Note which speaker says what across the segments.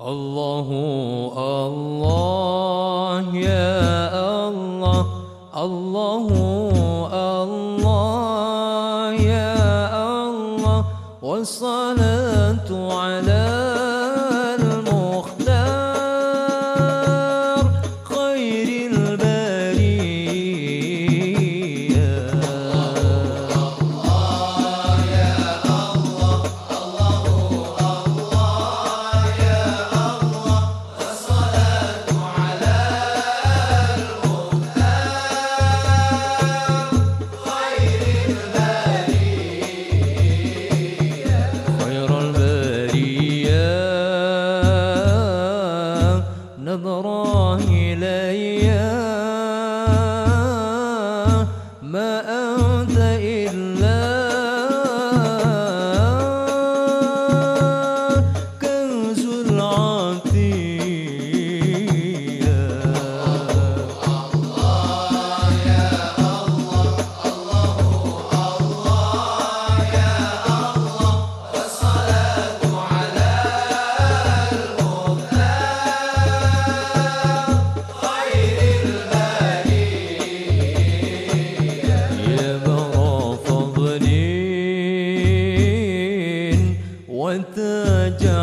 Speaker 1: الله الله يا الله. الله الله يا الله. والصلاة على
Speaker 2: وتجعل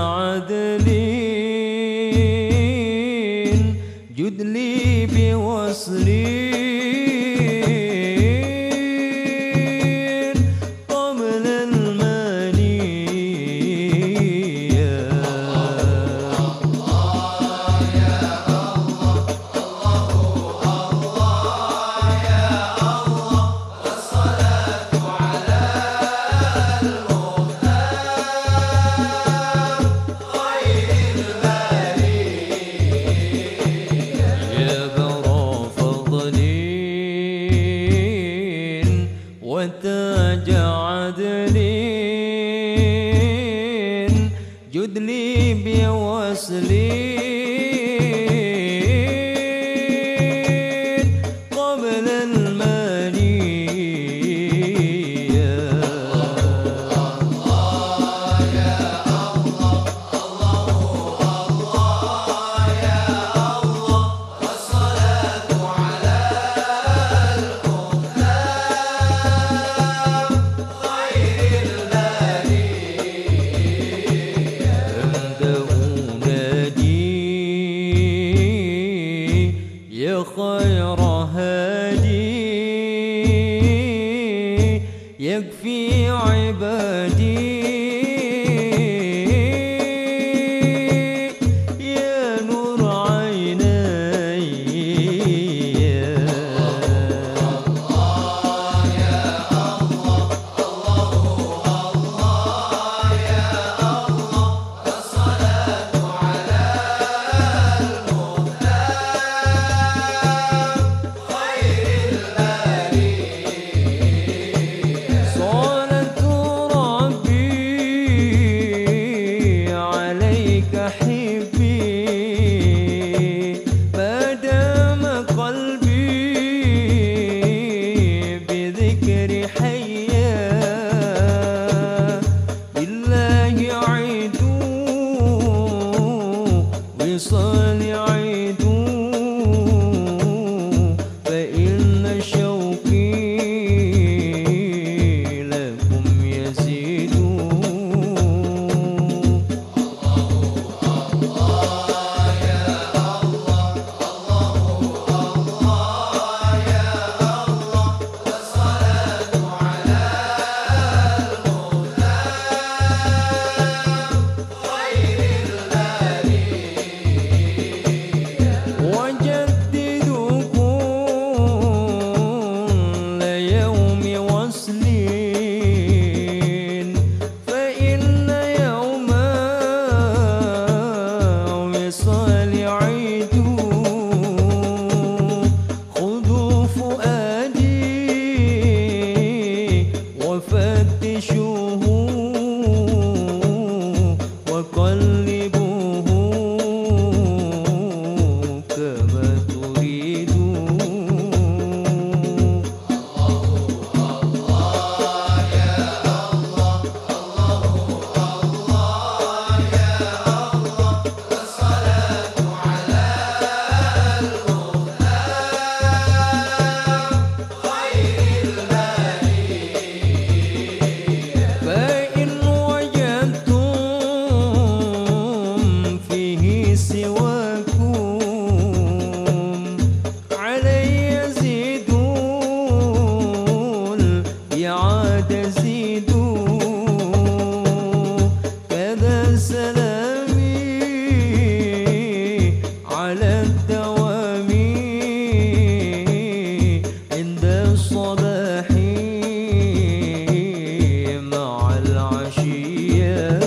Speaker 2: 离别，我是离。يكفي yeah.